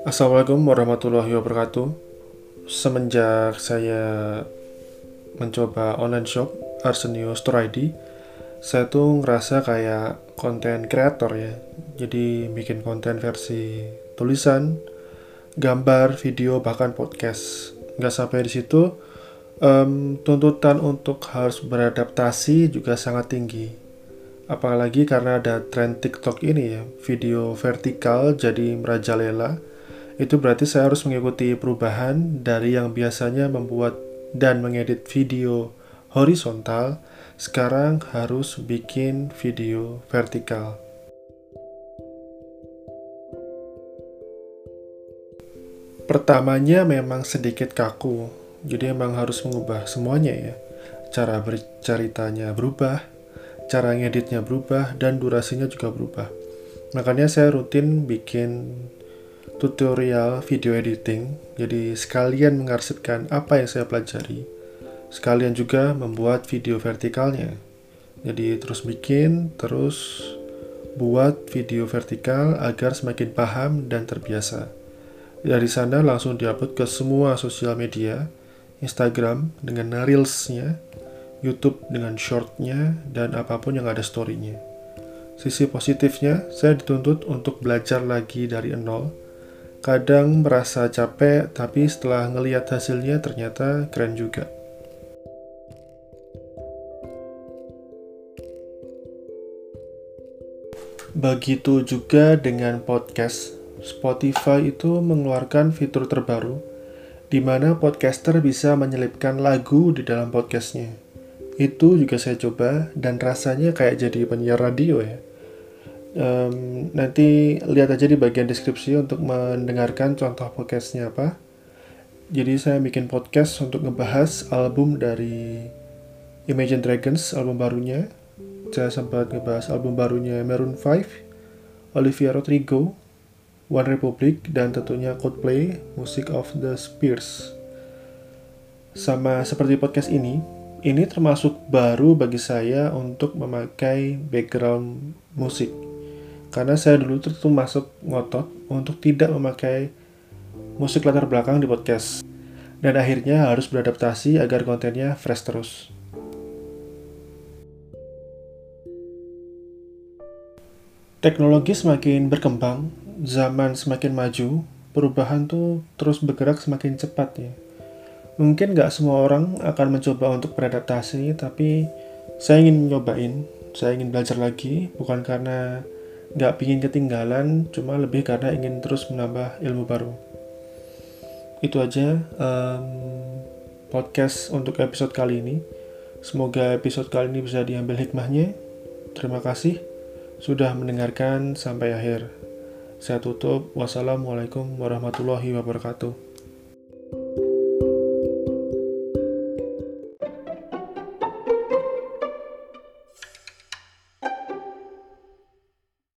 Assalamualaikum warahmatullahi wabarakatuh. Semenjak saya mencoba online shop Arsenio Store ID, saya tuh ngerasa kayak konten kreator ya. Jadi bikin konten versi tulisan, gambar, video, bahkan podcast. Nggak sampai di situ, um, tuntutan untuk harus beradaptasi juga sangat tinggi. Apalagi karena ada tren TikTok ini ya, video vertikal jadi merajalela itu berarti saya harus mengikuti perubahan dari yang biasanya membuat dan mengedit video horizontal, sekarang harus bikin video vertikal. Pertamanya memang sedikit kaku, jadi memang harus mengubah semuanya ya. Cara berceritanya berubah, cara ngeditnya berubah, dan durasinya juga berubah. Makanya saya rutin bikin tutorial video editing, jadi sekalian mengarsipkan apa yang saya pelajari, sekalian juga membuat video vertikalnya. Jadi terus bikin, terus buat video vertikal agar semakin paham dan terbiasa. Dari sana langsung diupload ke semua sosial media, Instagram dengan reelsnya, YouTube dengan shortnya, dan apa pun yang ada storynya. Sisi positifnya, saya dituntut untuk belajar lagi dari nol, Kadang merasa capek, tapi setelah ngeliat hasilnya ternyata keren juga. Begitu juga dengan podcast. Spotify itu mengeluarkan fitur terbaru di mana podcaster bisa menyelipkan lagu di dalam podcastnya. Itu juga saya coba dan rasanya kayak jadi penyiar radio ya um, nanti lihat aja di bagian deskripsi untuk mendengarkan contoh podcastnya apa. Jadi saya bikin podcast untuk ngebahas album dari Imagine Dragons, album barunya. Saya sempat ngebahas album barunya Maroon 5, Olivia Rodrigo, One Republic, dan tentunya Coldplay, Music of the Spears. Sama seperti podcast ini, ini termasuk baru bagi saya untuk memakai background musik karena saya dulu tuh masuk ngotot untuk tidak memakai musik latar belakang di podcast. Dan akhirnya harus beradaptasi agar kontennya fresh terus. Teknologi semakin berkembang, zaman semakin maju, perubahan tuh terus bergerak semakin cepat ya. Mungkin nggak semua orang akan mencoba untuk beradaptasi, tapi saya ingin nyobain, saya ingin belajar lagi, bukan karena nggak pingin ketinggalan cuma lebih karena ingin terus menambah ilmu baru. Itu aja um, podcast untuk episode kali ini. Semoga episode kali ini bisa diambil hikmahnya. Terima kasih sudah mendengarkan sampai akhir. Saya tutup. Wassalamualaikum warahmatullahi wabarakatuh